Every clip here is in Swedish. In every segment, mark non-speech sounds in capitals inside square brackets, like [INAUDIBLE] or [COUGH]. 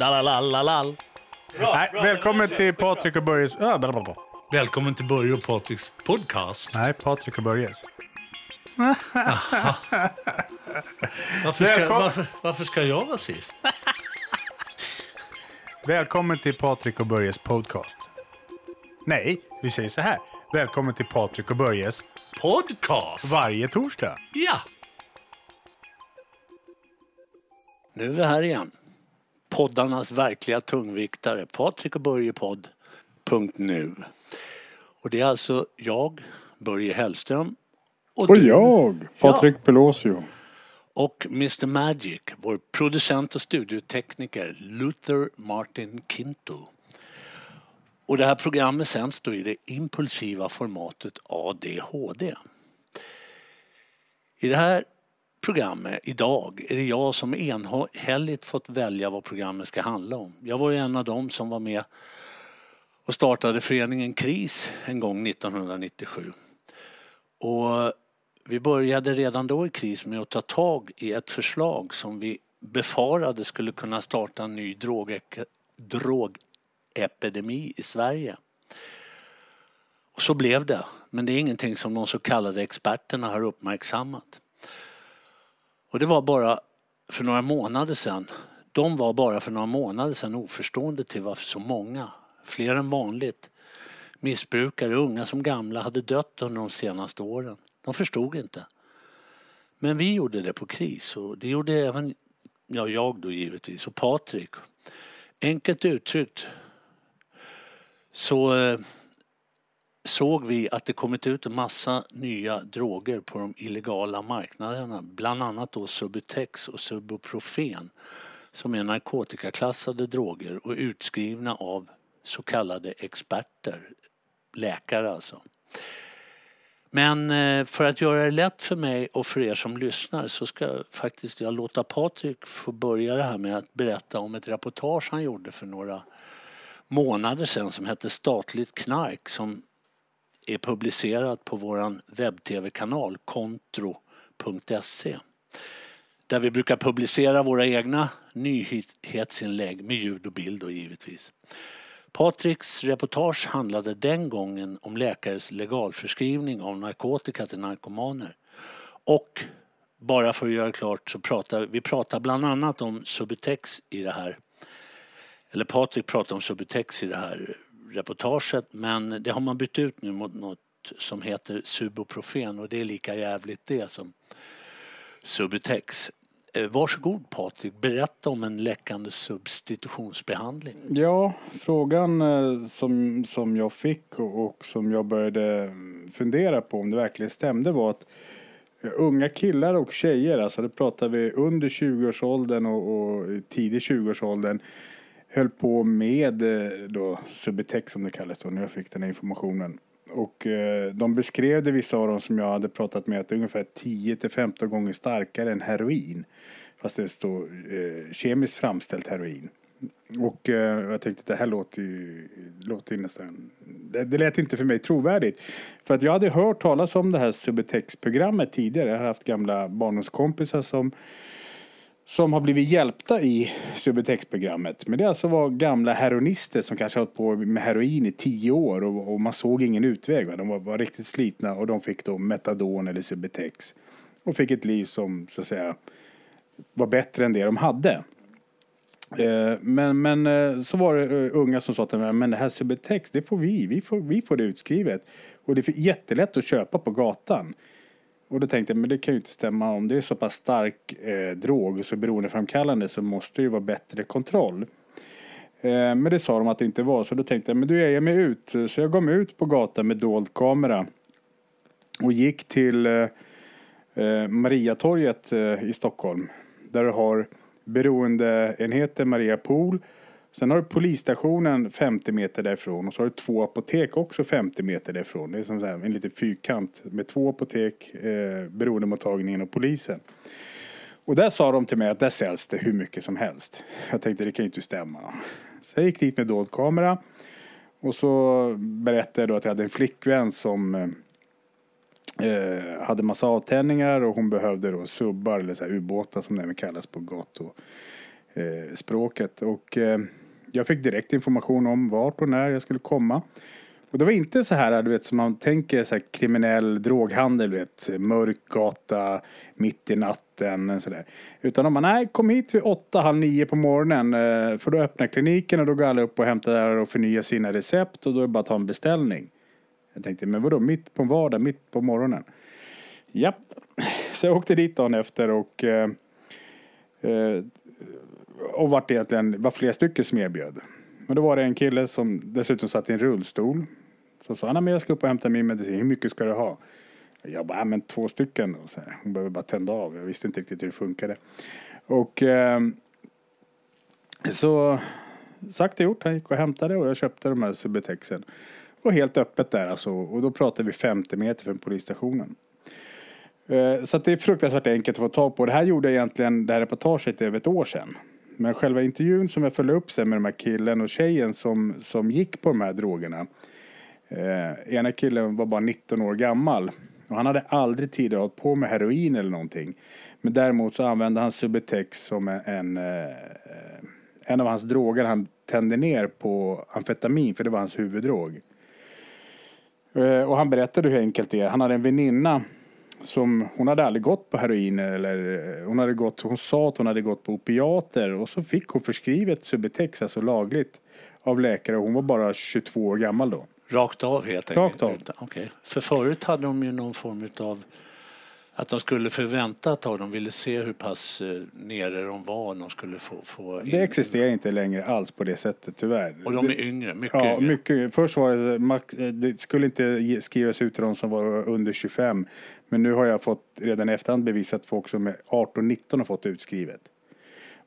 Dalalalalalal. Nej, välkommen till Patrik och Börjes... Ah, bla, bla, bla. Välkommen till Börje och Patriks podcast. Nej, Patrik och Börjes. Varför ska, varför, varför ska jag vara sist? Välkommen till Patrik och Börjes podcast. Nej, vi säger så här. Välkommen till Patrik och Börjes Podcast? varje torsdag. Ja. Nu är vi här igen. Poddarnas verkliga tungviktare. Patrik och Börje podd. Nu. Och det är alltså jag, Börje Hellström. Och, Och du jag, Patrik Pelosio. och Mr Magic, vår producent och studiotekniker Luther Martin Kinto. Och det här programmet sänds då i det impulsiva formatet ADHD. I det här programmet idag är det jag som enhälligt fått välja vad programmet ska handla om. Jag var ju en av dem som var med och startade föreningen KRIS en gång 1997. Och vi började redan då i KRIS med att ta tag i ett förslag som vi befarade skulle kunna starta en ny drogek- drogepidemi i Sverige. Och så blev det, men det är ingenting som de så kallade experterna har uppmärksammat. Och det var bara för några månader sedan. De var bara för några månader sedan oförstående till varför så många, fler än vanligt, missbrukare, unga som gamla, hade dött under de senaste åren. De förstod inte. Men vi gjorde det på KRIS och det gjorde även ja, jag då givetvis och Patrik. Enkelt uttryckt så eh, såg vi att det kommit ut en massa nya droger på de illegala marknaderna. Bland annat då Subutex och Subuprofen som är narkotikaklassade droger och utskrivna av så kallade experter, läkare alltså. Men eh, för att göra det lätt för mig och för er som lyssnar så ska faktiskt jag låta Patrik få börja det här med att berätta om ett reportage han gjorde för några månader sedan som hette Statligt knark som är publicerat på vår webb-tv-kanal kontro.se där vi brukar publicera våra egna nyhetsinlägg med ljud och bild och givetvis. Patriks reportage handlade den gången om läkares legalförskrivning av narkotika till narkomaner. Och bara för att göra klart så pratar vi pratar bland annat om Subutex i det här. Eller Patrik pratar om Subutex i det här reportaget men det har man bytt ut nu mot något som heter Suboprofen och det är lika jävligt det som Subutex. Eh, varsågod Patrik, berätta om en läckande substitutionsbehandling. Ja, frågan eh, som, som jag fick och, och som jag började mm, fundera på om det verkligen stämde var att eh, unga killar och tjejer, alltså det pratar vi under 20-årsåldern och, och tidig 20-årsåldern höll på med eh, då Subutex som det kallas då när jag fick den här informationen. Och eh, de beskrev det vissa av dem som jag hade pratat med att det är ungefär 10 till 15 gånger starkare än heroin. Fast det står eh, kemiskt framställt heroin. Och eh, jag tänkte att det här låter ju, låter ju nästan, det, det lät inte för mig trovärdigt. För att jag hade hört talas om det här Subutex-programmet tidigare. Jag har haft gamla barndomskompisar som som har blivit hjälpta i Subutex-programmet. Men det alltså var gamla heroinister som kanske hållit på med heroin i tio år och, och man såg ingen utväg. Va? De var, var riktigt slitna och de fick då Metadon eller Subutex. Och fick ett liv som så att säga var bättre än det de hade. Eh, Men, men eh, så var det eh, unga som sa till mig, men det här Subutex, det får vi, vi får, vi får det utskrivet. Och det är jättelätt att köpa på gatan. Och då tänkte jag, men det kan ju inte stämma. Om det är så pass stark eh, drog och så beroendeframkallande så måste det ju vara bättre kontroll. Eh, men det sa de att det inte var. Så då tänkte jag, men du jag mig ut. Så jag gav mig ut på gatan med dold kamera. Och gick till eh, eh, Mariatorget eh, i Stockholm. Där du har beroendeenheten Maria Pool. Sen har du polisstationen 50 meter därifrån och så har du två apotek också 50 meter därifrån. Det är som så här, en liten fyrkant med två apotek, eh, beroendemottagningen och polisen. Och där sa de till mig att där säljs det hur mycket som helst. Jag tänkte det kan ju inte stämma. Så jag gick dit med dold kamera och så berättade jag då att jag hade en flickvän som eh, eh hade massa avtändningar och hon behövde då subbar eller så här ubåtar som det även kallas på gatuspråket. eh, språket. Och eh, jag fick direkt information om vart och när jag skulle komma. Och det var inte så här, du vet, som man tänker så här, kriminell droghandel, du vet, mörk gata, mitt i natten, sådär. Utan om man nej, kom hit vid åtta, halv nio på morgonen, eh, för då öppnar kliniken och då går alla upp och hämtar och förnyar sina recept och då är det bara att ta en beställning. Jag tänkte, men vadå, mitt på en vardag, mitt på morgonen? Japp. Så jag åkte dit dagen efter och eh, eh, och vart egentligen, var flera stycken som erbjöd. Men då var det en kille som dessutom satt i en rullstol. Så sa han, men jag ska upp och hämta min medicin, hur mycket ska du ha? Jag bara, men två stycken. Och så här, hon behöver bara tända av, jag visste inte riktigt hur det funkade. Och eh, så sagt och gjort, han gick och hämtade och jag köpte de här Subutexen. Och helt öppet där alltså, och då pratar vi 50 meter från polisstationen. Eh, så det är fruktansvärt enkelt att få tag på. Det här gjorde jag egentligen, det här reportaget, över ett år sedan. Men själva intervjun som jag följde upp sen med de här killen och tjejen som, som gick på de här drogerna. Eh, ena killen var bara 19 år gammal. Och han hade aldrig tidigare hållit på med heroin eller någonting. Men däremot så använde han Subutex som en, en, eh, en av hans droger han tände ner på amfetamin, för det var hans huvuddrog. Eh, och han berättade hur enkelt det är. Han hade en väninna som, hon hade aldrig gått på heroin eller eh, hon hade gått, hon sa att hon hade gått på opiater och så fick hon förskrivet Subutex, alltså lagligt, av läkare och hon var bara 22 år gammal då. Rakt av helt enkelt? Rakt av. Okay. För förut hade de ju någon form av att de skulle förvänta ett tag. De ville se hur pass eh, nere de var. De skulle få, få Det existerar inte längre alls på det sättet tyvärr. Och de är yngre, mycket ja, yngre. Mycket, först var det, eh, det skulle inte skrivas ut till de som var under 25. Men nu har jag fått redan i efterhand bevisat att folk som är 18-19 har fått utskrivet.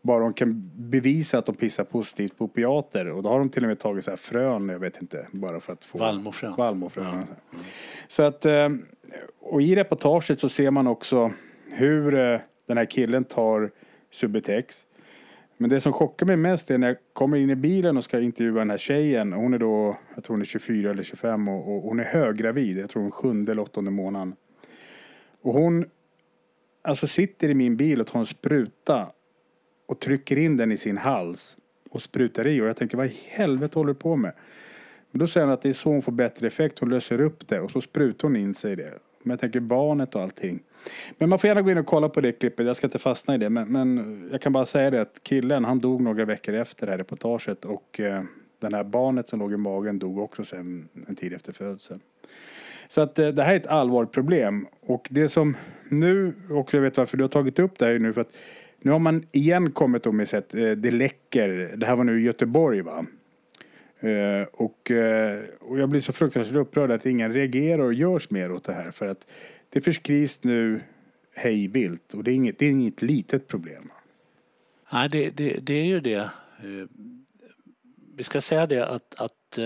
Bara de kan bevisa att de pissar positivt på opiater. Och då har de till och med tagit så här frön, jag vet inte, bara för att få... Vallmofrön. Vallmofrön. Ja. Mm. Så att, eh, och i reportaget så ser man också hur eh, den här killen tar Subutex. Men det som chockar mig mest är när jag kommer in i bilen och ska intervjua den här tjejen. Hon är då, jag tror hon är 24 eller 25 och, och hon är höggravid. Jag tror hon är sjunde eller åttonde månaden. Och hon alltså sitter i min bil och tar en spruta och trycker in den i sin hals och sprutar i och jag tänker vad i helvete håller du på med? Men då säger han att det är så hon får bättre effekt. Hon löser upp det och så sprutar hon in sig i det. Men jag tänker barnet och allting. Men man får gärna gå in och kolla på det klippet. Jag ska inte fastna i det. Men, men jag kan bara säga det att killen han dog några veckor efter det här reportaget. Och eh, den här barnet som låg i magen dog också sen en tid efter födseln. Så att eh, det här är ett allvarligt problem. Och det som nu, och jag vet varför du har tagit upp det här nu. för att nu har man igen kommit med att eh, det läcker. Det här var nu i Göteborg va? Uh, och, uh, och jag blir så fruktansvärt upprörd att ingen reagerar och görs mer åt det här. För att det förskrivs nu hej vilt och det är inget, det är inget litet problem. Nej, det, det, det är ju det. Uh, vi ska säga det att, att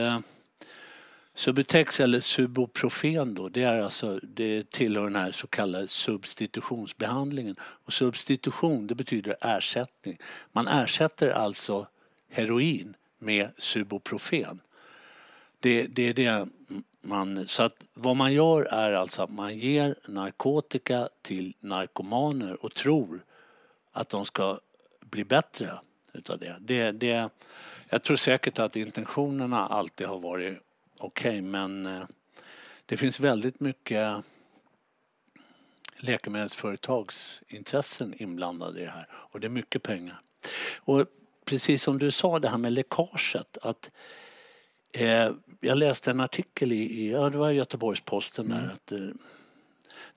Subutex eller Suboprofen då, det, är alltså, det tillhör den här så kallade substitutionsbehandlingen. Och substitution det betyder ersättning. Man ersätter alltså heroin med Suboprofen. Det, det är det man... Så att vad man gör är alltså att man ger narkotika till narkomaner och tror att de ska bli bättre utav det. det, det jag tror säkert att intentionerna alltid har varit okej okay, men eh, det finns väldigt mycket läkemedelsföretagsintressen inblandade i det här och det är mycket pengar. Och precis som du sa det här med läckaget att eh, jag läste en artikel i, ja, det var Göteborgs-Posten mm. där, att, eh,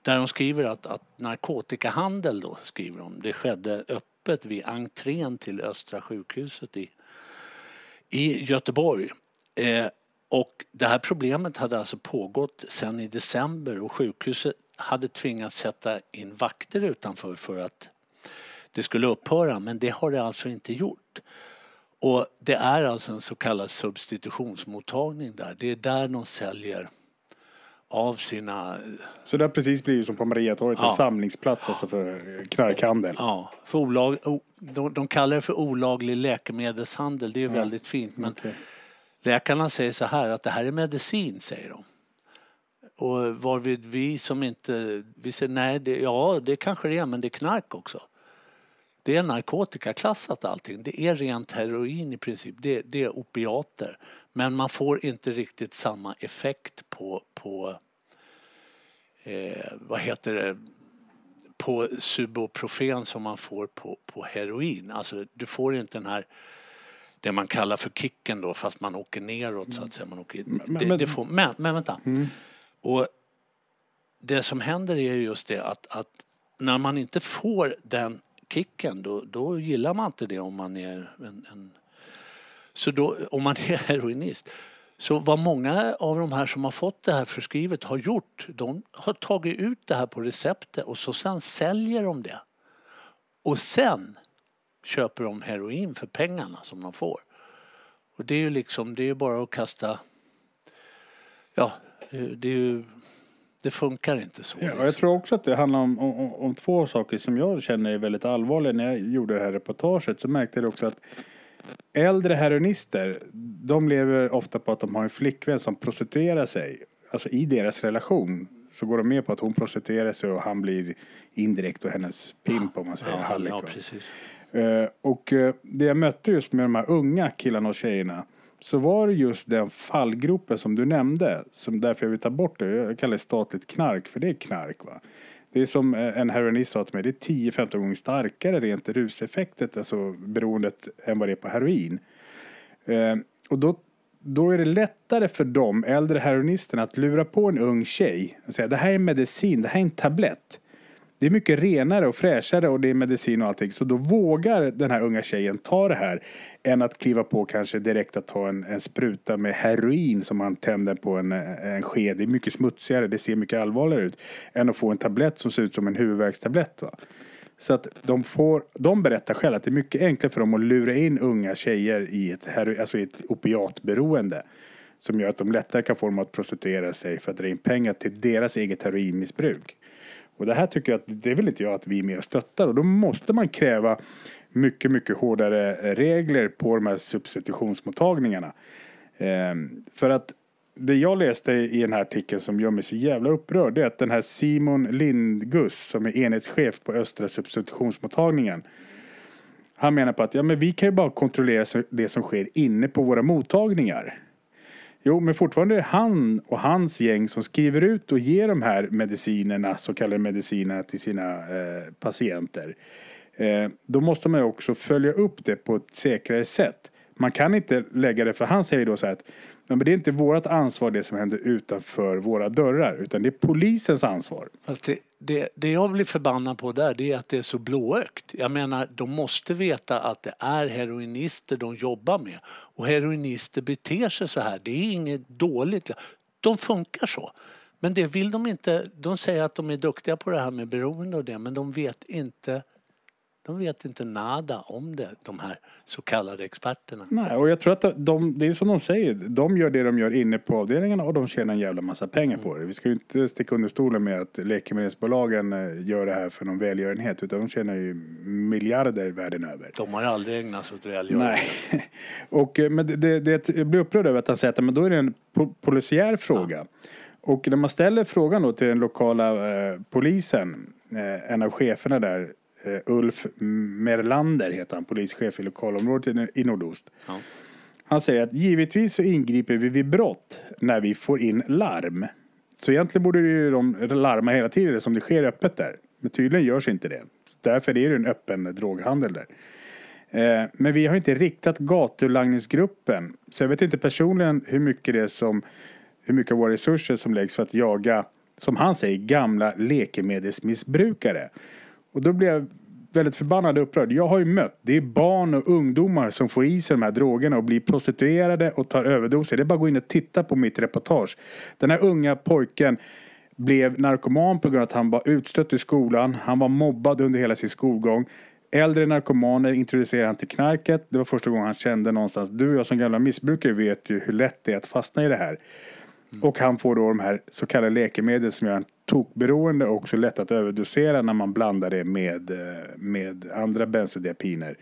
där de skriver att, att narkotikahandel då skriver de, det skedde öppet vid entrén till Östra sjukhuset i, i Göteborg. Eh, och det här problemet hade alltså pågått sedan i december och sjukhuset hade tvingats sätta in vakter utanför för att det skulle upphöra men det har det alltså inte gjort. Och det är alltså en så kallad substitutionsmottagning där. Det är där de säljer av sina... Så det har precis blivit som på Mariatorget, ja. en samlingsplats alltså för knarkhandel? Ja, för olag, de, de kallar det för olaglig läkemedelshandel, det är ja. väldigt fint. Men okay. Läkarna säger så här att det här är medicin, säger de. Och varvid vi som inte, vi säger nej, det, ja det kanske det är men det är knark också. Det är narkotikaklassat allting. Det är rent heroin i princip. Det, det är opiater. Men man får inte riktigt samma effekt på, på eh, vad heter det, på suboprofen som man får på, på heroin. Alltså du får inte den här det man kallar för kicken då fast man åker neråt så att säga. Man åker, Men- det, men- det får, men, men vänta. Mm. Och det som händer är ju just det att, att när man inte får den kicken då, då gillar man inte det om man är en, en så då, om man [LAUGHS] är heroinist. Så vad många av de här som har fått det här förskrivet har gjort, de har tagit ut det här på receptet och så sen säljer de det. Och sen köper de heroin för pengarna som de får. Och det är ju liksom, det är ju bara att kasta, ja, det är ju, det funkar inte så. Ja, liksom. jag tror också att det handlar om, om, om två saker som jag känner är väldigt allvarliga. När jag gjorde det här reportaget så märkte jag också att äldre heroinister, de lever ofta på att de har en flickvän som prostituerar sig. Alltså i deras relation så går de med på att hon prostituerar sig och han blir indirekt och hennes pimp om man säger ja, ja, precis. Eh, och eh, det jag mötte just med de här unga killarna och tjejerna så var det just den fallgropen som du nämnde. Som därför jag vill ta bort det. Jag kallar det statligt knark för det är knark. Va? Det är som eh, en heroinist sa till mig. Det är 10-15 gånger starkare rent ruseffektet, alltså beroendet, än vad det är på heroin. Eh, och då, då är det lättare för de äldre heroinisterna att lura på en ung tjej och säga det här är medicin, det här är en tablett. Det är mycket renare och fräschare och det är medicin och allting. Så då vågar den här unga tjejen ta det här än att kliva på kanske direkt att ta en, en spruta med heroin som man tänder på en, en sked. Det är mycket smutsigare, det ser mycket allvarligare ut än att få en tablett som ser ut som en huvudvärkstablett. Va? Så att de, får, de berättar själva att det är mycket enklare för dem att lura in unga tjejer i ett, hero, alltså i ett opiatberoende. Som gör att de lättare kan få dem att prostituera sig för att dra in pengar till deras eget heroinmissbruk. Och det här tycker jag att det vill inte jag att vi är med och stöttar. Och då måste man kräva mycket, mycket hårdare regler på de här substitutionsmottagningarna. Ehm, för att det jag läste i den här artikeln som gör mig så jävla upprörd det är att den här Simon Lindgus som är enhetschef på Östra substitutionsmottagningen. Han menar på att ja, men vi kan ju bara kontrollera det som sker inne på våra mottagningar. Jo, men fortfarande är det han och hans gäng som skriver ut och ger de här medicinerna, så kallade medicinerna till sina eh, patienter. Eh, då måste man ju också följa upp det på ett säkrare sätt. Man kan inte lägga det, för han säger då så här att men det är inte vårt ansvar det som händer utanför våra dörrar, utan det är polisens ansvar. Fast det, det, det jag blir förbannad på där det är att det är så blåögt. Jag menar, de måste veta att det är heroinister de jobbar med. Och heroinister beter sig så här. Det är inget dåligt. De funkar så. Men det vill de inte. De säger att de är duktiga på det här med beroende och det, men de vet inte de vet inte nada om det, de här så kallade experterna. Nej, och jag tror att de, det är som de säger, de gör det de gör inne på avdelningarna och de tjänar en jävla massa pengar på det. Vi ska ju inte sticka under stolen med att läkemedelsbolagen eh, gör det här för någon välgörenhet utan de tjänar ju miljarder världen över. De har ju aldrig ägnat sig åt välgörenhet. Nej. [LAUGHS] Och, eh, men det, det, jag blir upprörd över att han säger att men då är det en po- polisiär fråga. Och när man ställer frågan då till den lokala eh, polisen, eh, en av cheferna där, Ulf Merlander heter han, polischef i lokalområdet i, i nordost. Ja. Han säger att givetvis så ingriper vi vid brott när vi får in larm. Så egentligen borde ju de larma hela tiden som det sker öppet där. Men tydligen görs inte det. Därför är det en öppen droghandel där. Eh, Men vi har inte riktat gatulangningsgruppen. Så jag vet inte personligen hur mycket det är som, hur mycket av våra resurser som läggs för att jaga, som han säger, gamla läkemedelsmissbrukare. Och då blev jag väldigt förbannad och upprörd. Jag har ju mött, det är barn och ungdomar som får i sig de här drogerna och blir prostituerade och tar överdoser. Det är bara att gå in och titta på mitt reportage. Den här unga pojken blev narkoman på grund av att han var utstött i skolan. Han var mobbad under hela sin skolgång. Äldre narkomaner introducerade han till knarket. Det var första gången han kände någonstans, du och jag som gamla missbrukare vet ju hur lätt det är att fastna i det här. Och han får då de här så kallade läkemedel som gör en tokberoende och också lätt att överdosera när man blandar det med, eh, med andra bensodiazepiner.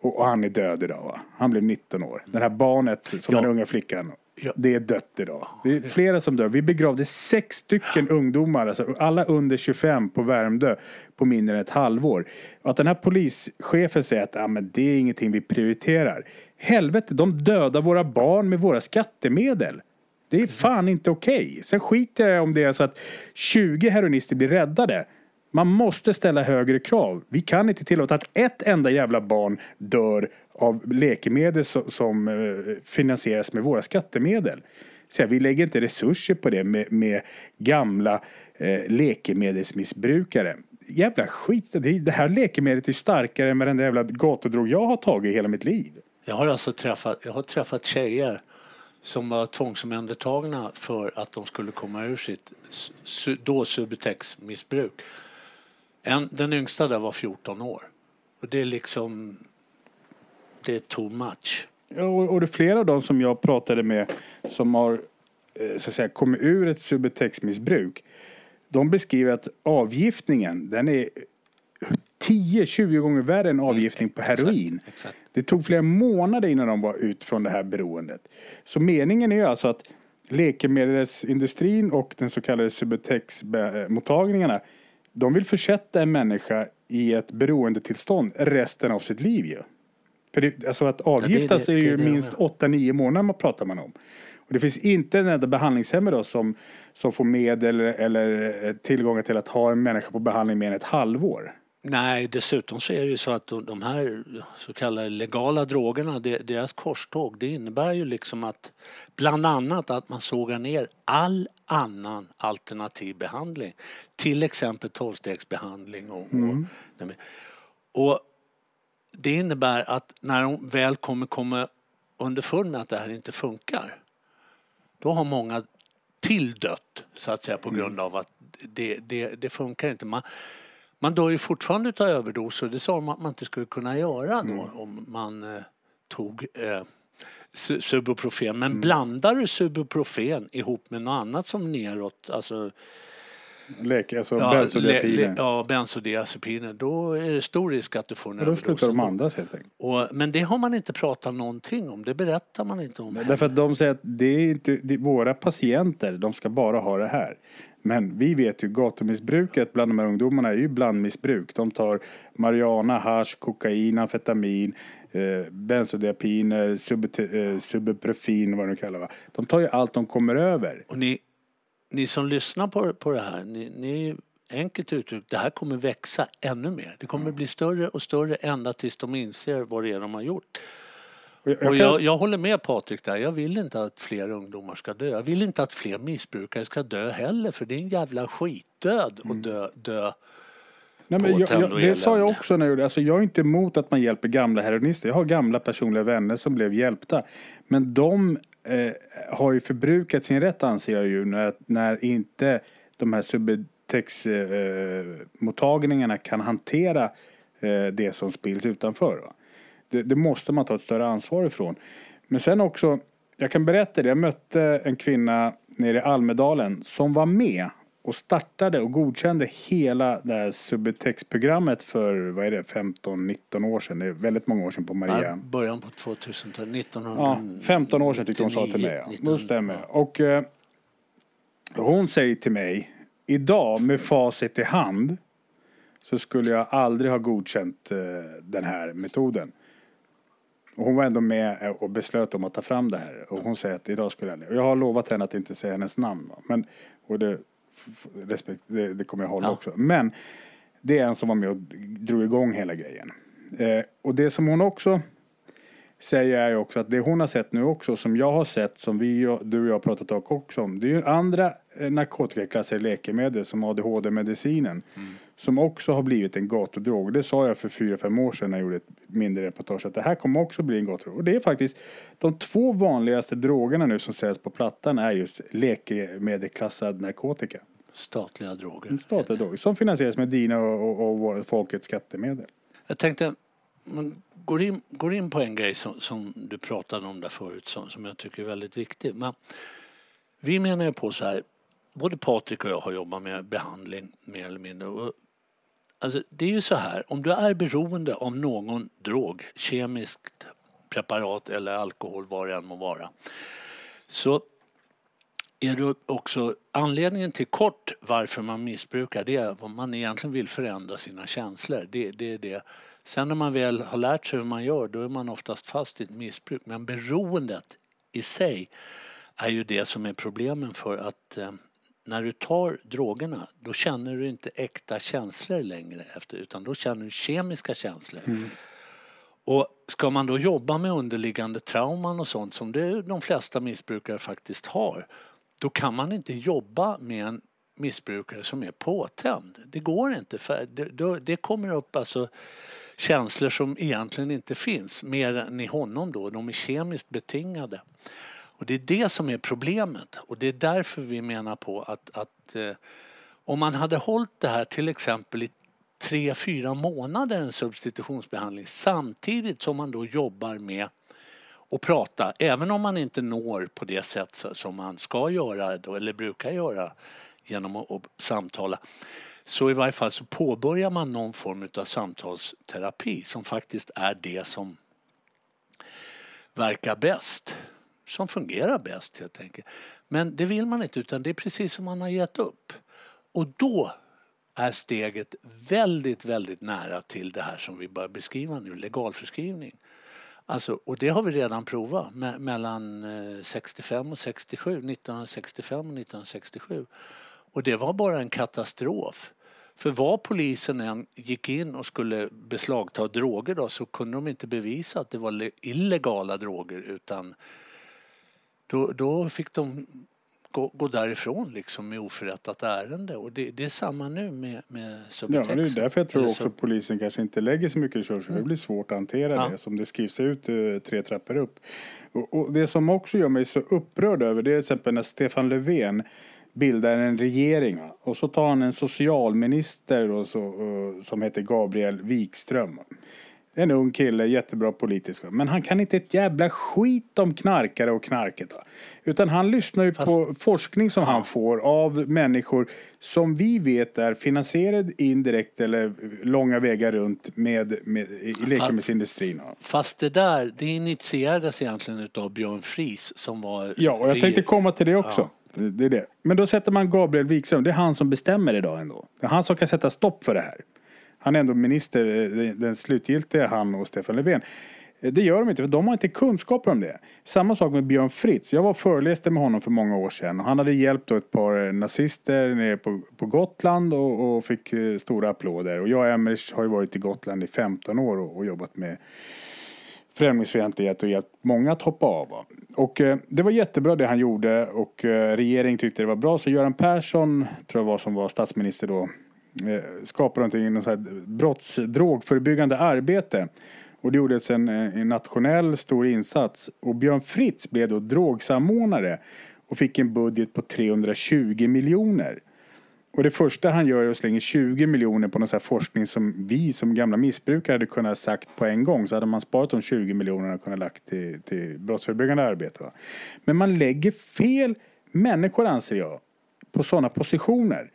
Och, och han är död idag va? Han blev 19 år. Det här barnet, som Ja. den unga flickan. Ja. Det är dött idag. Det är flera som dör. Vi begravde sex stycken ungdomar, alltså alla under 25 på Värmdö på mindre än ett halvår. Och att den här polischefen säger att ah, men det är ingenting vi prioriterar. Helvete, de dödar våra barn med våra skattemedel. Det är fan inte okej. Sen skiter jag om det är så att 20 heroinister blir räddade. Man måste ställa högre krav. Vi kan inte tillåta att ett enda jävla barn dör av läkemedel som, eh, finansieras med våra skattemedel. Så vi lägger inte resurser på det med, med gamla eh, läkemedelsmissbrukare. Jävla skit. Det, det här läkemedlet är starkare än varenda jävla gatudrog jag har tagit i hela mitt liv. Jag har alltså träffat, jag har träffat tjejer som var tvångsomhändertagna för att de skulle komma ur sitt su, då Subutex-missbruk. Den yngsta där var 14 år. Och det är liksom... Det är too much. Ja, och, och det är flera av dem som jag pratade med som har eh, så att säga, kommit ur ett Subutex-missbruk. De beskriver att avgiftningen, den är 10-20 gånger värre än avgiftning på heroin. Exakt, exakt. Det tog flera månader innan de var ut från det här beroendet. Så meningen är alltså att läkemedelsindustrin och den så kallade Subutex-mottagningarna de vill försätta en människa i ett beroendetillstånd resten av sitt liv ju. För det, alltså att avgiftas det- är ju det är det minst jag 8-9 månader man pratar man om. Och det finns inte en enda behandlingshem då som, som får medel eller, eller eh, tillgång till att ha en människa på behandling mer än ett halvår. Nej, dessutom så är det ju så att de- här så kallade legala drogerna, det- deras korståg, det innebär ju liksom att bland annat att man sågar ner all annan alternativ behandling. Till exempel tolvstegsbehandling och, och, och det innebär att när de väl kommer komma underfund med att det här inte funkar, då har många tilldött så att säga på grund av att det, det, det funkar inte. Man, man dör ju fortfarande av överdoser. Det sa de att man inte skulle kunna göra då om man eh, tog eh, su- Subuprofen. Men blandar du Subuprofen ihop med något annat som neråt, alltså Läke, alltså ja, bensodiazepiner. ja, bensodiazepiner, då är det stor risk att du får en Och då slutar de överdos. andas helt enkelt. Och, men det har man inte pratat någonting om, det berättar man inte om. Därför att de säger att det är inte det är våra patienter, de ska bara ha det här. Men vi vet ju gatumissbruket bland de här ungdomarna är ju blandmissbruk. De tar marijuana, hasch, kokain, amfetamin, eh, bensodiazepiner, subte- eh, subuprofin, vad de kallar det. De tar ju allt de kommer över. Och ni, ni som lyssnar på, på det här, ni, ni enkelt uttryckt, det här kommer växa ännu mer. Det kommer bli större och större ända tills de inser vad det är de har gjort. Och jag, Och jag jag, håller med Patrik där. Jag vill inte att fler ungdomar ska dö. Jag vill inte att fler missbrukare ska dö heller för det är en jävla skitdöd att dö. dö. nej, men jag, jag, det sa jag också när jag gjorde alltså Jag är inte emot att man hjälper gamla heroinister. Jag har gamla personliga vänner som blev hjälpta. Men de eh, har ju förbrukat sin rätt anser jag ju när, när inte de här Subutex-mottagningarna kan hantera eh, det som spills utanför. Va? Det, det måste man ta ett större ansvar ifrån. Men sen också, jag kan berätta det, jag mötte en kvinna nere i Almedalen som var med och startade och godkände hela det här Subutex-programmet för, vad är det, 15-19 år sedan. Det är väldigt många år sedan på Maria. Ja, början på 2000-talet, 1900. Ja, 15 år sedan tyckte hon sa till mig. Ja. Det stämmer. Och eh, hon säger till mig, idag med facit i hand så skulle jag aldrig ha godkänt eh, den här metoden. Och hon var ändå med och beslöt om att ta fram det här. Och hon säger att idag skulle jag. Och jag har lovat henne att inte säga hennes namn. Men, och det, respekt, det, det kommer jag hålla Ja. också. Men det är en som var med och drog igång hela grejen. Eh, och det som hon också säger är ju också att det hon har sett nu också, som jag har sett, som vi, du och jag har pratat också om, det är ju andra eh, narkotikaklassade läkemedel som ADHD-medicinen. Som också har blivit en gatudrog. Det sa jag för fyra fem år sedan när jag gjorde ett mindre reportage. Att det här kommer också bli en gatudrog. Och det är faktiskt de två vanligaste drogerna nu som säljs på Plattan är just läkemedelsklassad narkotika. Statliga droger. En statlig drog som finansieras med dina och, och, och folkets skattemedel. Jag tänkte, man går in, går in på en grej som, som du pratade om där förut som, som jag tycker är väldigt viktig. Men vi menar ju på så här, både Patrik och jag har jobbat med behandling mer eller mindre. Och, alltså, det är ju så här, om du är beroende av någon drog, kemiskt preparat eller alkohol, vad det än må vara, så är det också anledningen till kort varför man missbrukar det är att man egentligen vill förändra sina känslor. Det, det är det. Sen när man väl har lärt sig hur man gör då är man oftast fast i ett missbruk. Men beroendet i sig är ju det som är problemen för att eh, när du tar drogerna då känner du inte äkta känslor längre efter utan då känner du kemiska känslor. Mm. Och ska man då jobba med underliggande trauman och sånt som det de flesta missbrukare faktiskt har då kan man inte jobba med en missbrukare som är påtänd. Det går inte. För det, det kommer upp alltså känslor som egentligen inte finns mer än i honom då. De är kemiskt betingade. Och det är det som är problemet. Och det är därför vi menar på att, att eh, om man hade hållit det här till exempel i tre, fyra månader en substitutionsbehandling samtidigt som man då jobbar med att prata, även om man inte når på det sätt som man ska göra då, eller brukar göra genom att, att samtala så i varje fall så påbörjar man någon form av samtalsterapi som faktiskt är det som verkar bäst som fungerar bäst helt enkelt. Men det vill man inte utan det är precis som man har gett upp. Och då är steget väldigt, väldigt nära till det här som vi börjar beskriva nu, legalförskrivning. Alltså, och det har vi redan provat me mellan eh, 65 och 67, 1965 och 1967. Och det var bara en katastrof. För vad polisen än gick in och skulle beslagta droger då, så kunde de inte bevisa att det var illegala droger utan då, då fick de gå, gå därifrån liksom med oförrättat ärende. Och det, det är samma nu med, med Subutex. Ja, det är därför jag tror också att polisen kanske inte lägger så mycket resurser. Mm. Det blir svårt att hantera ja. det som det skrivs ut uh, tre trappor upp. Och, och, det som också gör mig så upprörd över det är till exempel när Stefan Löfven bildar en regering och så tar han en socialminister och så, uh, som heter Gabriel Wikström. En ung kille, jättebra politisk. Men han kan inte ett jävla skit om knarkare och knarket. Va? Utan han lyssnar ju Fast... på forskning som ja. han får av människor som vi vet är finansierade indirekt eller långa vägar runt med, med i läkemedelsindustrin. Fast det där, det initierades egentligen av Björn Fries som var... Ja, och jag tänkte komma till det också. Ja. Det är det. Men då sätter man Gabriel Wikström, det är han som bestämmer idag ändå. Det är han som kan sätta stopp för det här han är ändå minister, eh, den slutgiltiga han och Stefan Löfven. Eh, det gör de inte, för de har inte kunskaper om det. Samma sak med Björn Fritz. Jag var föreläste med honom för många år sedan. Han hade hjälpt ett par eh, nazister nere på, på Gotland och, och fick eh, stora applåder. Och jag och Emmerich har ju varit i Gotland i 15 år och, och jobbat med främlingsfientlighet och hjälpt många att hoppa av. Och eh, det var jättebra det han gjorde och eh, regeringen tyckte det var bra. Så Göran Persson, tror jag var som var statsminister då, Eh, skapa någonting inom så här brotts, drogförebyggande arbete. Och det gjordes en, eh, en nationell stor insats. Och Björn Fritz blev då drogsamordnare och fick en budget på 320 miljoner. Och det första han gör är att slänga 20 miljoner på någon sån forskning som vi som gamla missbrukare hade kunnat sagt på en gång. Så hade man sparat de 20 miljonerna och kunnat lagt till, till brottsförebyggande arbete. Va? Men man lägger fel människor anser jag på sådana positioner.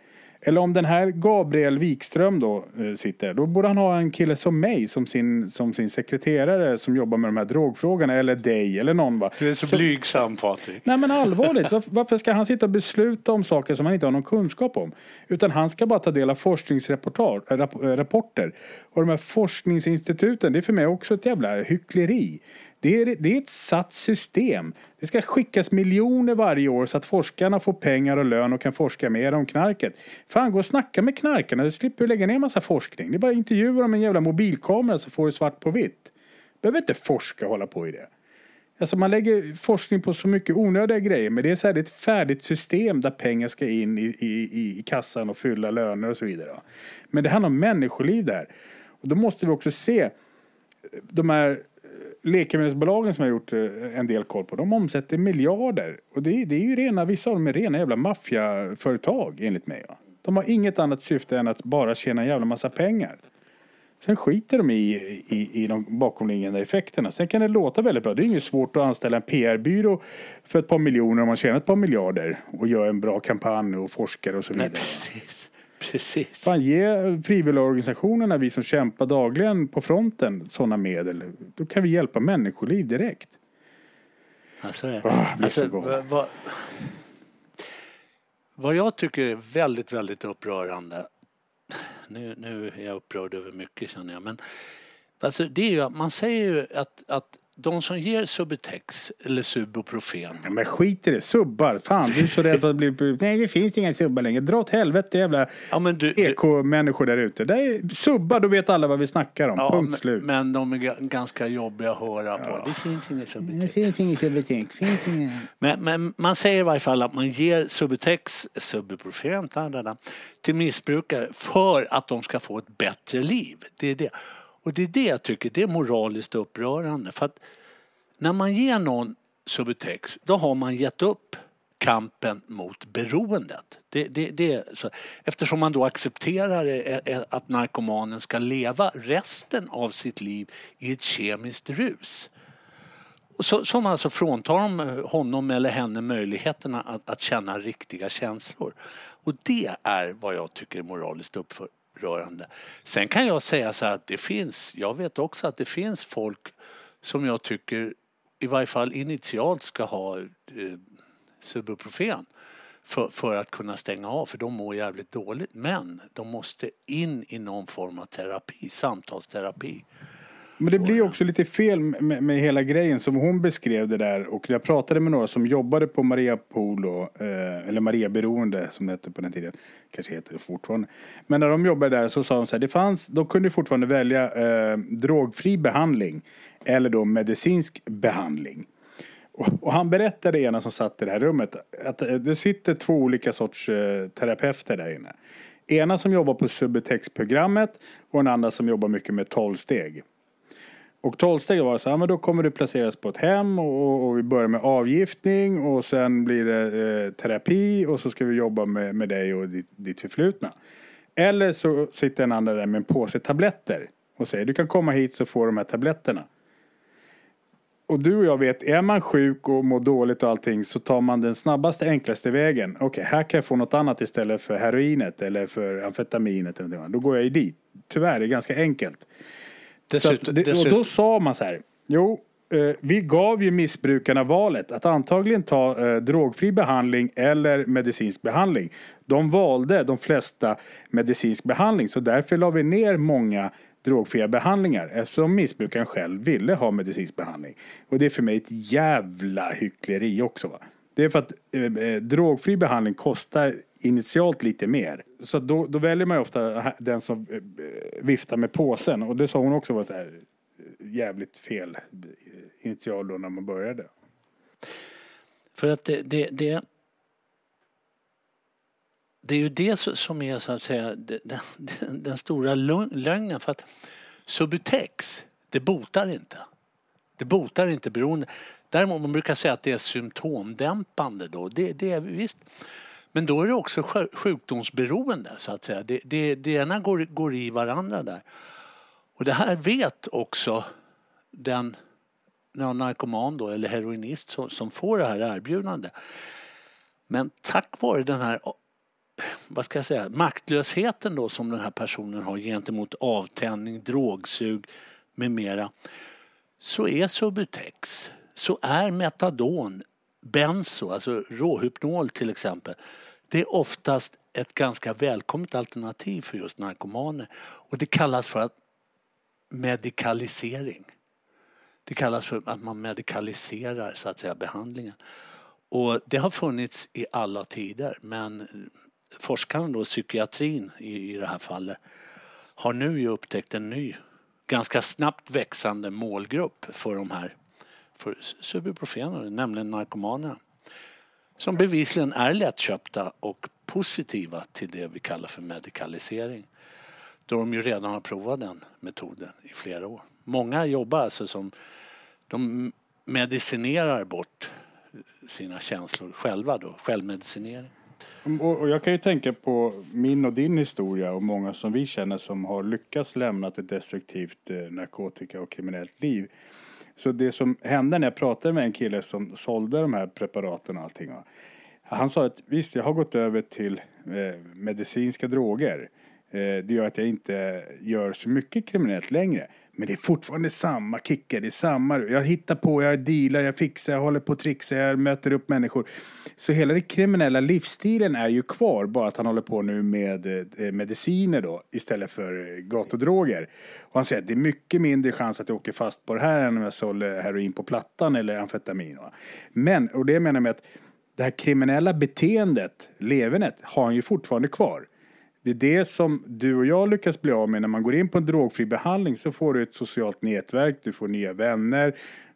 Eller om den här Gabriel Wikström då eh, sitter, då borde han ha en kille som mig som sin, som sin sekreterare som jobbar med de här drogfrågorna. Eller dig eller någon va. Du är så, så blygsam Patrik. Nej men allvarligt, varför ska han sitta och besluta om saker som han inte har någon kunskap om? Utan han ska bara ta del av forskningsrapporter. Och de här forskningsinstituten, det är för mig också ett jävla hyckleri. Det är, det är ett satt system. Det ska skickas miljoner varje år så att forskarna får pengar och lön och kan forska mer om knarket. Fan, gå och snacka med knarkarna. Du slipper lägga ner massa forskning. Det är bara intervjuer intervjua dem med en jävla mobilkamera så får du svart på vitt. Behöver inte forska och hålla på i det. Alltså man lägger forskning på så mycket onödiga grejer men det är, så här, det är ett färdigt system där pengar ska in i, i, i kassan och fylla löner och så vidare. Men det handlar om människoliv där. Och då måste vi också se de här läkemedelsbolagen som har gjort eh, en del koll på, de omsätter miljarder. Och det, det är ju rena, vissa av dem är rena jävla maffiaföretag enligt mig. Va? De har inget annat syfte än att bara tjäna en jävla massa pengar. Sen skiter de i, i, i de bakomliggande effekterna. Sen kan det låta väldigt bra. Det är inget svårt att anställa en PR-byrå för ett par miljoner om man tjänar ett par miljarder och gör en bra kampanj och forskar och så vidare. Nej, Precis. Fan, ge frivilligorganisationerna, vi som kämpar dagligen på fronten, sådana medel. Då kan vi hjälpa människoliv direkt. Alltså, så alltså, vad, vad, vad jag tycker är väldigt, väldigt upprörande. Nu, nu är jag upprörd över mycket känner jag. Men alltså, det är ju, att man säger ju att, att de som ger Subutex eller Subuprofen Ja, men skit i det, subbar. Fan, du är så rädd för att bli... Nej, det finns inga subbar längre. Dra åt helvete jävla Ja, men du, eko-människor där ute. Det är subbar, då vet alla vad vi snackar om. ja, Punkt men, slut. men de är ga- ganska jobbiga att höra på. Det finns inget Subutex. finns inget Subutex. finns inget. Men, men man säger i varje fall att man ger Subutex, Subuprofen, till missbrukare för att de ska få ett bättre liv. Det är det. Och det är det jag tycker det är moraliskt upprörande. För att när man ger någon Subutex då har man gett upp kampen mot beroendet. Det, det, det så. Eftersom man då accepterar e, e, att narkomanen ska leva resten av sitt liv i ett kemiskt rus. Så, som alltså fråntar eh, honom eller henne möjligheterna att, att känna riktiga känslor. Och det är vad jag tycker är moraliskt upprörande. Sen kan jag säga så här att det finns, jag vet också att det finns folk som jag tycker i varje fall initialt ska ha eh, Subuprofen för, för att kunna stänga av för de mår jävligt dåligt. Men de måste in i någon form av terapi, samtalsterapi. Men det blir också lite fel med, med hela grejen som hon beskrev det där. Och jag pratade med några som jobbade på Maria Polo, eh, eller Maria Beroende som det hette på den tiden. Kanske heter det fortfarande. Men när de jobbade där så sa de så här, det fanns, de kunde fortfarande välja eh, drogfri behandling eller då medicinsk behandling. Och, och han berättade ena som satt i det här rummet att eh, det sitter två olika sorts eh, terapeuter där inne. Ena som jobbar på Subutex-programmet och en andra som jobbar mycket med tolvsteg. Och tolvsteget var så här, men då kommer du placeras på ett hem och, och vi börjar med avgiftning och sen blir det eh, terapi och så ska vi jobba med, med dig och ditt, ditt förflutna. Eller så sitter en annan där med en påse tabletter och säger du kan komma hit så får du de här tabletterna. Och du och jag vet, är man sjuk och mår dåligt och allting så tar man den snabbaste, enklaste vägen. Okej, här kan jag få något annat istället för heroinet eller för amfetaminet. Eller något. Då går jag ju dit. Tyvärr, det är ganska enkelt. Dessutom, att det, och då sa man så här. Jo, eh, vi gav ju missbrukarna valet att antagligen ta eh, drogfri behandling eller medicinsk behandling. De valde de flesta medicinsk behandling så därför la vi ner många drogfria behandlingar eftersom missbrukaren själv ville ha medicinsk behandling. Och det är för mig ett jävla hyckleri också. Va? Det är för att eh, eh, drogfri behandling kostar initialt lite mer. Så att då, då väljer man ju ofta den som eh, eh, viftar med påsen. Och det sa hon också var så här eh, jävligt fel initial då när man började. För att det, det, det, det är ju det som är så att säga den, [LAUGHS] den, stora lögnen. För att Subutex, det botar inte. Det botar inte beroende. Däremot man brukar säga att det är symptomdämpande då. Det, det är visst. Men då är det också sjukdomsberoende så att säga. Det, det, det ena går, går i varandra där. Och det här vet också den narkoman då, eller heroinist som, som får det här erbjudandet. Men tack vare den här vad ska jag säga, maktlösheten då som den här personen har gentemot avtändning, drogsug med mera så är Subutex, så är Metadon, Benzo, alltså råhypnol till exempel, det är oftast ett ganska välkommet alternativ för just narkomaner. Och det kallas för att medikalisering. Det kallas för att man medikaliserar så att säga behandlingen. Och det har funnits i alla tider men forskaren då, psykiatrin i, i det här fallet, har nu ju upptäckt en ny, ganska snabbt växande målgrupp för de här för subuprofener, nämligen narkomanerna. Som bevisligen är lättköpta och positiva till det vi kallar för medikalisering. Då de ju redan har provat den metoden i flera år. Många jobbar alltså som, de medicinerar bort sina känslor själva då, självmedicinering. Och, och jag kan ju tänka på min och din historia och många som vi känner som har lyckats lämna ett destruktivt eh, narkotika och kriminellt liv. Så det som hände när jag pratade med en kille som sålde de här preparaten och allting. va. Han sa att visst, jag har gått över till eh, medicinska droger. Eh, det gör att jag inte gör så mycket kriminellt längre. Men det är fortfarande samma kickar, det är samma. Jag hittar på, jag dealar, jag fixar, jag håller på och trixar, jag möter upp människor. Så hela den kriminella livsstilen är ju kvar, bara att han håller på nu med eh, mediciner då istället för eh, gatudroger. Och han säger att det är mycket mindre chans att jag åker fast på det här än om jag sålde heroin på Plattan eller amfetamin. Va? Men, och det menar jag med att det här kriminella beteendet, levernet, har han ju fortfarande kvar. Det är det som du och jag lyckas bli av med när man går in på en drogfri behandling så får du ett socialt nätverk, du får nya vänner,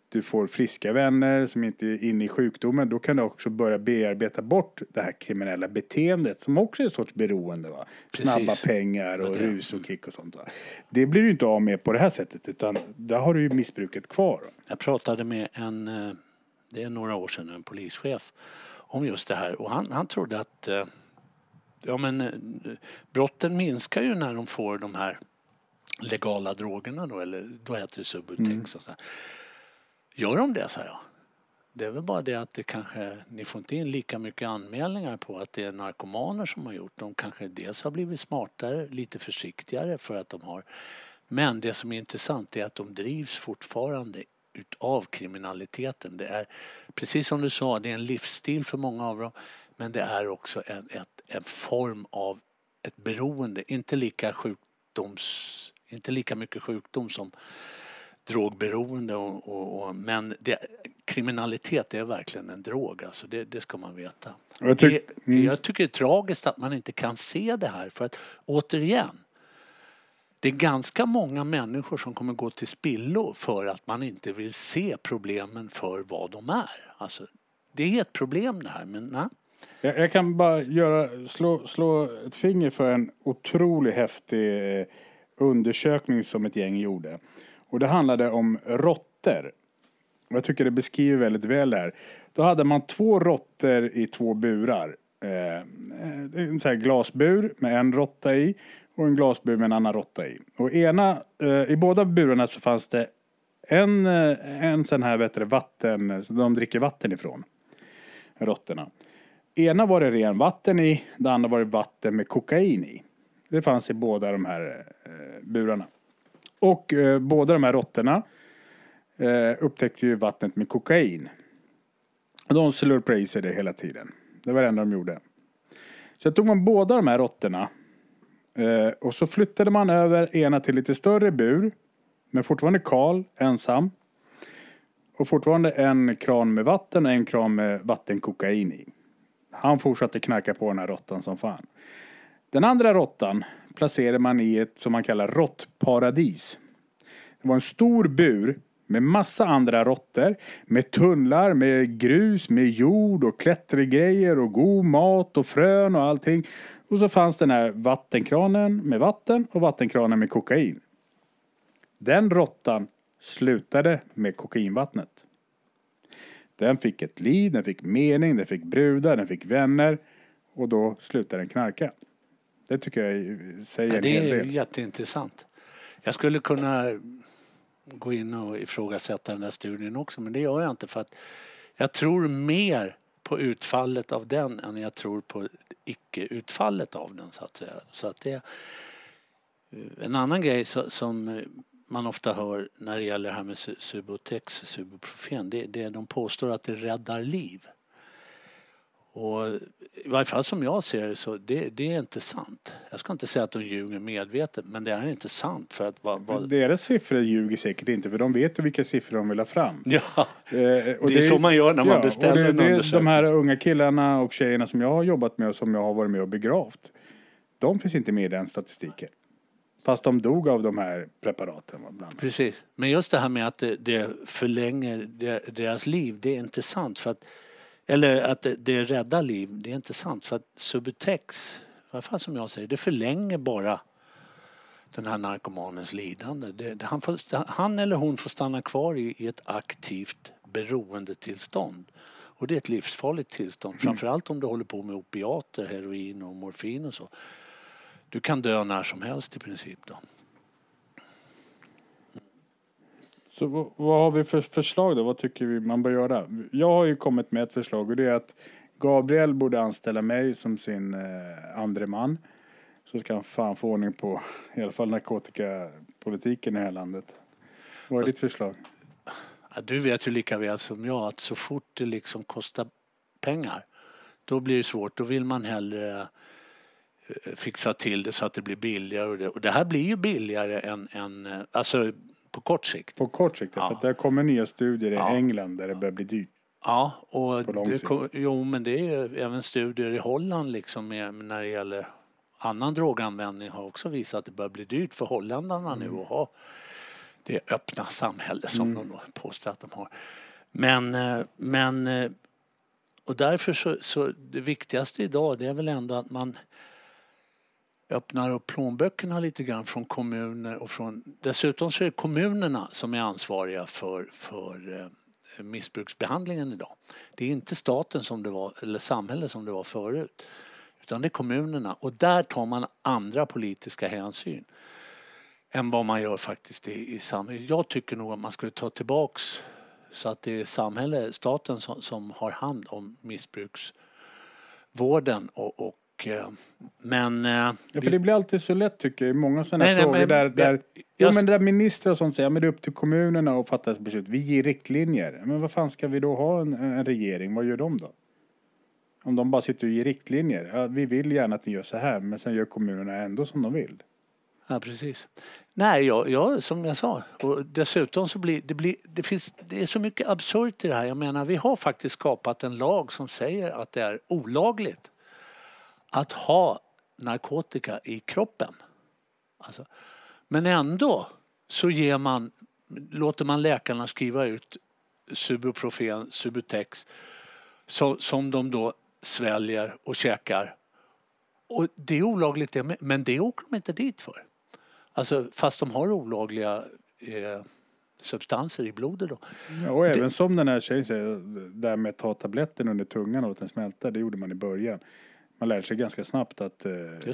du får friska vänner som inte är inne i sjukdomen. Då kan du också börja bearbeta bort det här kriminella beteendet som också är en sorts beroende. Va? Snabba pengar och rus och kick och sånt. Va? Det blir du inte av med på det här sättet utan där har du ju missbruket kvar. Jag pratade med en, eh, det är några år sedan, en polischef om just det här och han, han trodde att eh, ja, men, eh, brotten minskar ju när de får de här legala drogerna då, eller då heter det Subutex mm. och så. Gör de det, sa jag. Det är väl bara det att det kanske, ni får inte in lika mycket anmälningar på att det är narkomaner som har gjort. De kanske dels har blivit smartare, lite försiktigare för att de har. Men det som är intressant är att de drivs fortfarande utav kriminaliteten. Det är precis som du sa, det är en livsstil för många av dem. Men det är också en, ett, en form av ett beroende. Inte lika, sjukdoms, inte lika mycket sjukdom som drogberoende. Och, och, och men det, kriminalitet är verkligen en drog. Alltså det, det ska man veta. Jag, tyck, mm. jag tycker det är tragiskt att man inte kan se det här. För att återigen, det är ganska många människor som kommer gå till spillo för att man inte vill se problemen för vad de är. Alltså, det är ett problem det här, men nej. Jag, jag, kan bara göra, slå, slå ett finger för en otroligt häftig eh, undersökning som ett gäng gjorde. Och det handlade om råttor. Jag tycker det beskriver väldigt väl det här. Då hade man två råttor i två burar. Eh, eh en sån här glasbur med en råtta i och en glasbur med en annan råtta i. Och ena, eh, i båda burarna så fanns det en, eh, en sån här vet du, vatten, så de dricker vatten ifrån. Råttorna. Ena var det ren vatten i, det andra var det vatten med kokain i. Det fanns i båda de här eh, burarna. Och eh, båda de här råttorna eh, upptäckte ju vattnet med kokain. De slurpade i sig det hela tiden. Det var det enda de gjorde. Så tog man båda de här råttorna eh, och så flyttade man över ena till lite större bur. Men fortfarande kal, ensam. Och fortfarande en kran med vatten och en kran med vattenkokain i. Han fortsatte knarka på den här råttan som fan. Den andra råttan placerade man i ett som man kallar råttparadis. Det var en stor bur med massa andra råttor. Med tunnlar, med grus, med jord och klättergrejer och god mat och frön och allting. Och så fanns den här vattenkranen med vatten och vattenkranen med kokain. Den råttan slutade med kokainvattnet. Den fick ett liv, den fick mening, den fick brudar, den fick vänner och då slutade den knarka. Det tycker jag säger ja, en hel del. Det är jätteintressant. Jag skulle kunna gå in och ifrågasätta den där studien också men det gör jag inte för att jag tror mer på utfallet av den än jag tror på icke-utfallet av den så att säga. Så att det, en annan grej som man ofta hör när det gäller det här med Subutex, Subuprofen, det, det de påstår att det räddar liv. Och I varje fall som jag ser det så det, det är inte sant. Jag ska inte säga att de ljuger medvetet men det är inte sant. För att, vad, vad... Deras siffror ljuger säkert inte för de vet ju vilka siffror de vill ha fram. Ja, eh, det, det är så man gör när man ja, beställer det, en undersökning. De här unga killarna och tjejerna som jag har jobbat med och som jag har varit med och begravt. De finns inte med i den statistiken. Fast de dog av de här preparaten. Bland Precis. Men just det här med att det, det förlänger deras liv, det är inte sant. För att, eller att det, det räddar liv, det är inte sant. För att Subutex, alla fall som jag säger, det förlänger bara den här narkomanens lidande. Det, han, får, han, eller hon får stanna kvar i, i ett aktivt beroendetillstånd. Och det är ett livsfarligt tillstånd, mm. framförallt om du håller på med opiater, heroin och morfin och så. Du kan dö när som helst i princip då. Så vad har vi för förslag då? Vad tycker vi man bör göra? Jag har ju kommit med ett förslag och det är att Gabriel borde anställa mig som sin eh, andre man. Så ska han fan få ordning på [LAUGHS] i alla fall narkotikapolitiken i det här landet. Vad är ditt förslag? Ja, du vet ju lika väl som jag att så fort det liksom kostar pengar då blir det svårt. Då vill man hellre fixa till det så att det blir billigare. Och det, och det här blir ju billigare än, än eh, alltså på kort sikt. På kort sikt, ja. för att det kommer nya studier i ja. England där det börjar bli dyrt. Ja, och det, jo, men det är även studier i Holland liksom med, när det gäller annan droganvändning har också visat att det börjar bli dyrt för holländarna mm. nu att ha det öppna samhälle som mm. de påstår att de har. Men, eh, men eh, och därför så, så det viktigaste idag det är väl ändå att man öppnar upp plånböckerna lite grann från kommuner och från... Dessutom så är det kommunerna som är ansvariga för, för eh, missbruksbehandlingen idag. Det är inte staten som det var, eller samhället som det var förut. Utan det är kommunerna och där tar man andra politiska hänsyn än vad man gör faktiskt i, i samhället. Jag tycker nog att man skulle ta tillbaks så att det är samhället, staten som, som har hand om missbruksvården och, och eh, men... Eh, ja, för det blir alltid så lätt tycker jag i många sådana nej, frågor nej, men, där, där, jag, jo, men där ministrar och sånt säger att det är upp till kommunerna att fatta beslut. Vi ger riktlinjer. Men vad fan ska vi då ha en, en regering? Vad gör de då? Om de bara sitter och ger riktlinjer. Ja, vi vill gärna att ni gör så här men sen gör kommunerna ändå som de vill. Ja, precis. Nej, jag, jag, som jag sa. Och dessutom så blir det, blir det, finns, det är så mycket absurt i det här. Jag menar, vi har faktiskt skapat en lag som säger att det är olagligt att ha narkotika i kroppen. Alltså, men ändå så ger man, låter man läkarna skriva ut Subuprofen, Subutex så, som de då sväljer och käkar. Och det är olagligt det men det åker de inte dit för. Alltså fast de har olagliga eh, substanser i blodet då. Ja, och även det... som den här tjejen säger, det här med att ta tabletten under tungan och låta den smälta, det gjorde man i början man lär sig ganska snabbt att eh,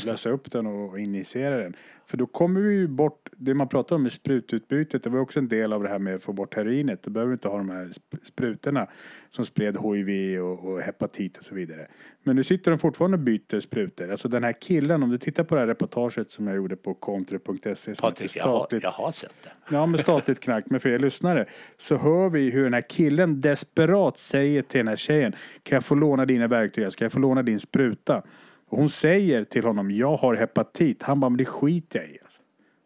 lösa upp den och injicera den. För då kommer vi ju bort, det man pratar om med sprututbytet, det var också en del av det här med att få bort heroinet. Då behöver vi inte ha de här sprutorna som spred hiv och, och hepatit och så vidare. Men nu sitter de fortfarande och byter sprutor. Alltså den här killen, om du tittar på det här reportaget som jag gjorde på kontre.se. Patrik, jag har, jag har sett det. Ja, med statligt knark med fel lyssnare. Så hör vi hur den här killen desperat säger till den här tjejen. Kan jag få låna dina verktyg? Ska jag få låna din spruta? Och hon säger till honom, jag har hepatit. Han bara, men det skiter jag i. Alltså.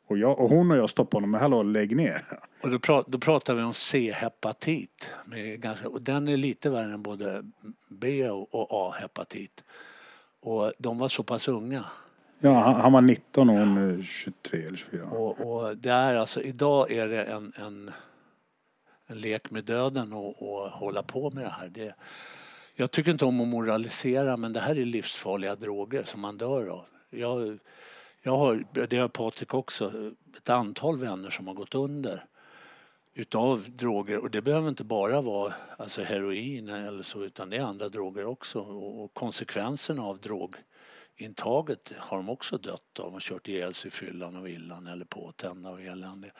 Och, jag, och hon och jag stoppar honom, men hallå lägg ner. Och då, pra, då pratar vi om C-hepatit. Och den är lite värre än både B och A-hepatit. Och de var så pass unga. Ja, han, han var 19 och hon är 23 eller 24. Och, och det är alltså, idag är det en, en, en lek med döden att hålla på med det här. Det, jag tycker inte om att moralisera men det här är livsfarliga droger som man dör av. Jag, jag har, det har Patrik också, ett antal vänner som har gått under utav droger och det behöver inte bara vara alltså heroin eller så utan det är andra droger också och konsekvenserna av drogintaget har de också dött av. De har kört ihjäl sig i fyllan och villan eller påtända och elände.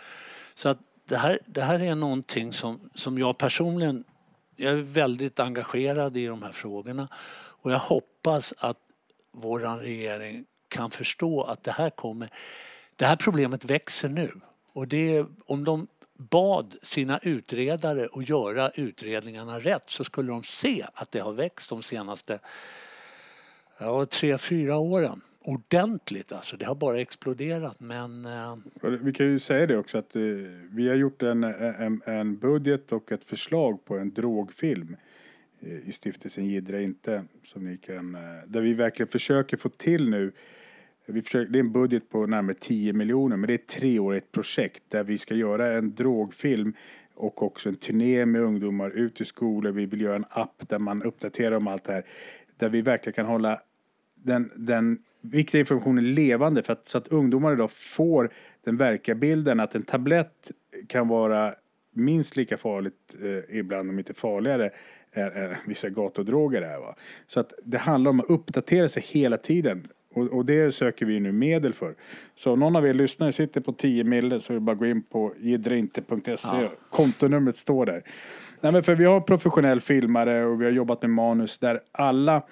Så att det här, det här är någonting som, som jag personligen jag är väldigt engagerad i de här frågorna och jag hoppas att vår regering kan förstå att det här kommer, det här problemet växer nu. Och det, om de bad sina utredare att göra utredningarna rätt så skulle de se att det har växt de senaste ja, tre, fyra åren. Ordentligt alltså. Det har bara exploderat men... Eh... Vi kan ju säga det också att eh, vi har gjort en, en, en, budget och ett förslag på en drogfilm eh, i stiftelsen Gidra inte som ni kan, eh, där vi verkligen försöker få till nu vi försöker, det är en budget på närmare 10 miljoner men det är ett treårigt projekt där vi ska göra en drogfilm och också en turné med ungdomar ut i skolor. Vi vill göra en app där man uppdaterar om allt det här. Där vi verkligen kan hålla den, den viktiga informationen levande för att, så att ungdomar idag får den verkliga bilden att en tablett kan vara minst lika farligt, eh, ibland om inte farligare, än, än vissa gatudroger är. Va? Så att det handlar om att uppdatera sig hela tiden. Och, och, det söker vi nu medel för. Så om någon av er lyssnare sitter på 10 mille så är det bara att gå in på jiddreinte.se. Ja. Kontonumret står där. Nej, men för vi har professionell filmare och vi har jobbat med manus där alla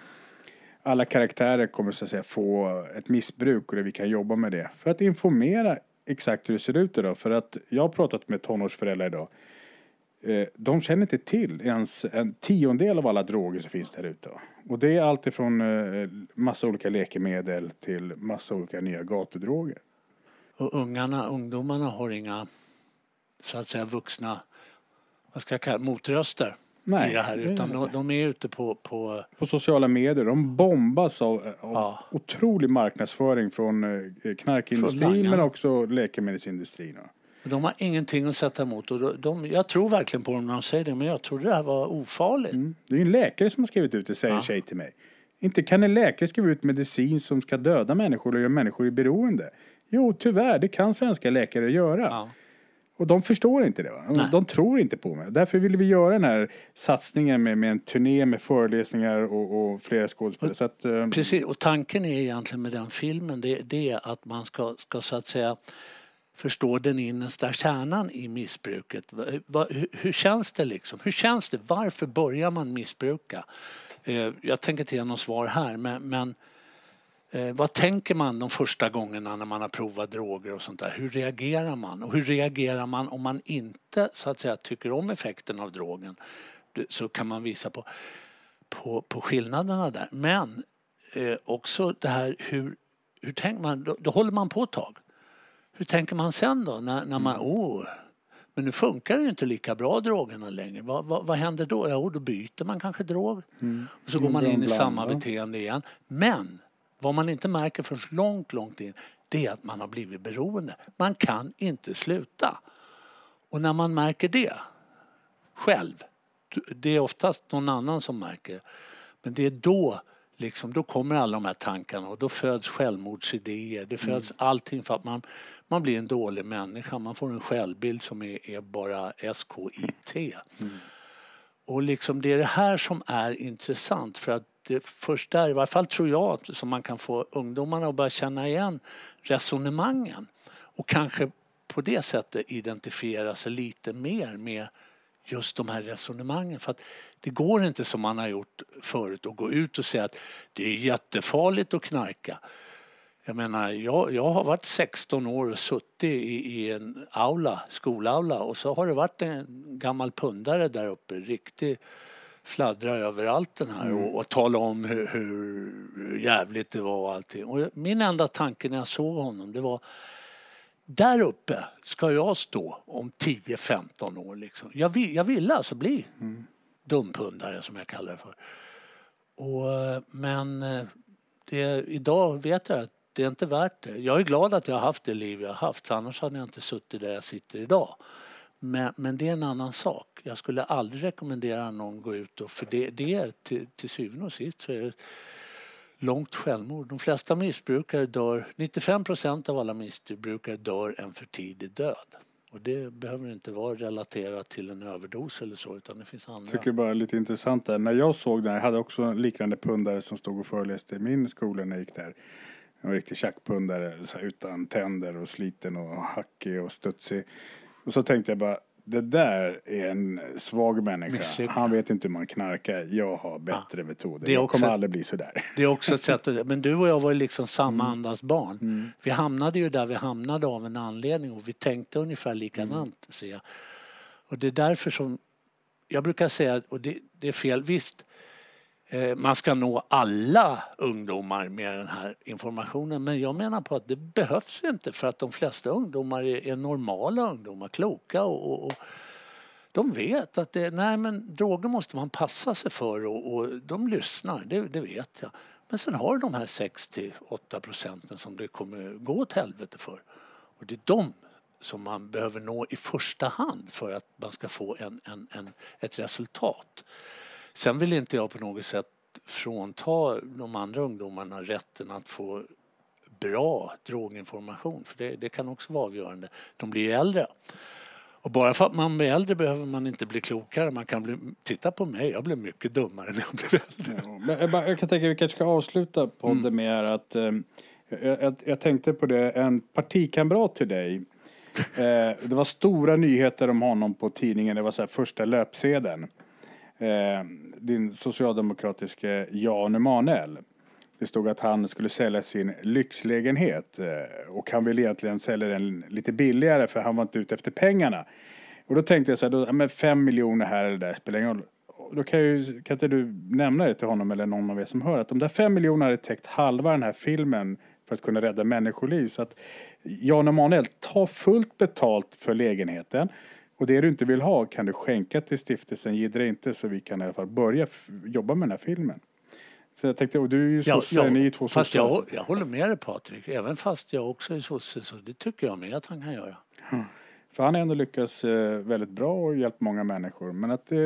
alla karaktärer kommer så att säga få ett missbruk och där vi kan jobba med det. För att informera exakt hur det ser ut idag. För att jag har pratat med tonårsföräldrar idag. Eh, de känner inte till ens en tiondel av alla droger som finns där ute. Och det är allt ifrån eh, massa olika läkemedel till massa olika nya gatudroger. Och ungarna, ungdomarna har inga så att säga vuxna vad ska jag kalla, motröster Nej, i det här. är Utan de, de är ute på, på På sociala medier, de bombas av, av Ja. otrolig marknadsföring från eh, knarkindustrin men också läkemedelsindustrin. de har ingenting att sätta emot. Och de, jag tror verkligen på dem när de säger det, men jag trodde det här var ofarligt. Mm. Det är en läkare som har skrivit ut det, säger Ja. tjej till mig. Inte kan en läkare skriva ut medicin som ska döda människor och göra människor i beroende. Jo, tyvärr, det kan svenska läkare göra. Ja. Och de förstår inte det. Va? Nej. De tror inte på mig. Därför ville vi göra den här satsningen med, med en turné med föreläsningar och, och flera skådespelare. Så att, eh, Precis, och tanken är egentligen med den filmen det, det är att man ska, ska så att säga förstå den innersta kärnan i missbruket. Va, hur, hur känns det liksom? Hur känns det? Varför börjar man missbruka? Eh, jag tänker inte ge något svar här men, men eh, vad tänker man de första gångerna när man har provat droger och sånt där? Hur reagerar man? Och hur reagerar man om man inte så att säga tycker om effekten av drogen? Så kan man visa på, på, på skillnaderna där. Men eh, också det här hur, hur tänker man? Då, då håller man på ett tag. Hur tänker man sen då? När, när man, oh, men nu funkar det ju inte lika bra drogerna längre. Vad, vad, vad händer då? Ja, då byter man kanske drog. Och så går man in i samma beteende igen. Men vad man inte märker först långt, långt in det är att man har blivit beroende. Man kan inte sluta. Och när man märker det själv, det är oftast någon annan som märker. Men det är då, liksom, då kommer alla de här tankarna och då föds självmordsidéer. Det föds allting för att man, man blir en dålig människa. Man får en självbild som är, är bara SKIT. Och liksom det är det här som är intressant för att det först där, i varje fall tror jag, som man kan få ungdomarna att börja känna igen resonemangen och kanske på det sättet identifiera sig lite mer med just de här resonemangen. För att det går inte som man har gjort förut att gå ut och säga att det är jättefarligt att knarka. Jag menar, jag, jag har varit 16 år och suttit i, i en aula, skolaula och så har det varit en gammal pundare där uppe, riktigt fladdra överallt den här och, och tala om hur, hur jävligt det var och allting. Och min enda tanke när jag såg honom det var där uppe ska jag stå om 10-15 år. Liksom. Jag, vill, jag ville alltså bli dumpundare som jag kallar det för. Och, eh, men eh, det, idag vet jag att det är inte värt det. Jag är glad att jag har haft det liv jag har haft annars hade jag inte suttit där jag sitter idag. Men, men det är en annan sak. Jag skulle aldrig rekommendera någon att gå ut och för det, det är till, till syvende och sist så är det långt självmord. De flesta missbrukare dör, 95 procent av alla missbrukare dör en för tidig död. Och det behöver inte vara relaterat till en överdos eller så utan det finns andra. Jag tycker bara lite intressant där. När jag såg den, jag hade också en liknande pundare som stod och föreläste i min skola när jag gick där. En riktig tjackpundare utan tänder och sliten och hackig och studsig. Och så tänkte jag bara, det där är en svag människa. Misslyckad. Han vet inte hur man knarkar. Jag har bättre metoder. Det är jag kommer aldrig bli sådär. Det är också ett sätt att, men du och jag var ju liksom samma andas barn. Vi hamnade ju där vi hamnade av en anledning och vi tänkte ungefär likadant ser jag. Och det är därför som jag brukar säga, och det, det är fel, visst Eh, man ska nå alla ungdomar med den här informationen men jag menar på att det behövs inte för att de flesta ungdomar är, är normala ungdomar, kloka och, och, och de vet att det, nej men droger måste man passa sig för och, och de lyssnar, det, det vet jag. Men sen har du de här 6-8 procenten som det kommer gå åt helvete för. Och det är de som man behöver nå i första hand för att man ska få en, en, en, ett resultat. Sen vill inte jag på något sätt frånta de andra ungdomarna rätten att få bra droginformation för det, det kan också vara avgörande. De blir ju äldre. Och bara för att man blir äldre behöver man inte bli klokare. Man kan bli, titta på mig, jag blev mycket dummare när jag blev äldre. Ja, Men jag, bara, jag kan tänka att vi kanske ska avsluta podden Mm. med att eh, jag, jag, jag tänkte på det, en partikamrat till dig. [LAUGHS] Eh, det var stora nyheter om honom på tidningen, det var så här första löpsedeln. Eh, din socialdemokratiske Jan Emanuel. Det stod att han skulle sälja sin lyxlägenhet eh, och han ville egentligen sälja den lite billigare för han var inte ute efter pengarna. Och då tänkte jag så här, då, men fem miljoner här eller där spelar ingen roll. Då kan, ju, kan inte du nämna det till honom eller någon av er som hör att de där fem miljonerna hade täckt halva den här filmen för att kunna rädda människoliv. Så att Jan Emanuel, ta fullt betalt för lägenheten. Och det du inte vill ha kan du skänka till stiftelsen Gidra inte så vi kan i alla fall börja jobba med den här filmen. Så jag tänkte, och du är ju sosse, ni är två fast jag, jag håller med dig Patrik. Även fast jag också är sosse så det tycker jag med att han kan göra. För han har ändå lyckats eh, väldigt bra och hjälpt många människor. Men att eh,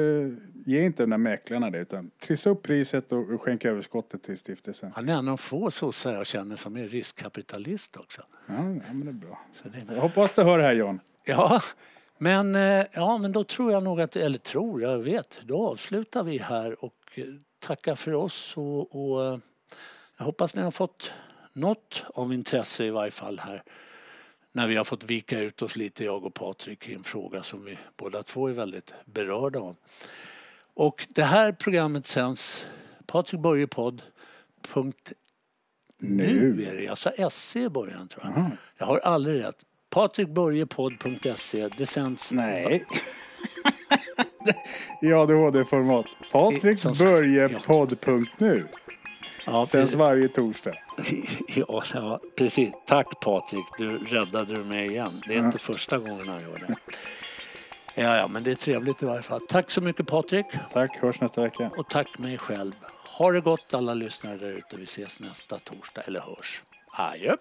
ge inte de där mäklarna det utan trissa upp priset och, och skänka överskottet till stiftelsen. Han är en av få sossar jag känner som är riskkapitalist också. Ja, ja men det är bra. Så det, Jag hoppas du hör det här John. Ja, men, eh, ja, men då tror jag nog att, eller tror, jag vet, då avslutar vi här och eh, tackar för oss och, och eh, jag hoppas ni har fått något av intresse i varje fall här när vi har fått vika ut oss lite, jag och Patrik, i en fråga som vi båda två är väldigt berörda av. Och det här programmet sänds Patrik Börje podd. Punkt nu är det, jag sa SC i början tror jag. Jag har aldrig rätt. patrikbörjepodd.se, det sänds Nej. I ADHD-format. [LAUGHS] Patrik Som- Börje podd.nu. Ja, Sänds varje torsdag. [LAUGHS] Ja, ja, precis. Tack Patrik, du räddade du mig igen. Det är inte första gången han gör det. Ja, ja, men det är trevligt i varje fall. Tack så mycket Patrik Tack, hörs nästa vecka. och tack mig själv. Ha det gott alla lyssnare där ute. Vi ses nästa torsdag, eller hörs. Adjö!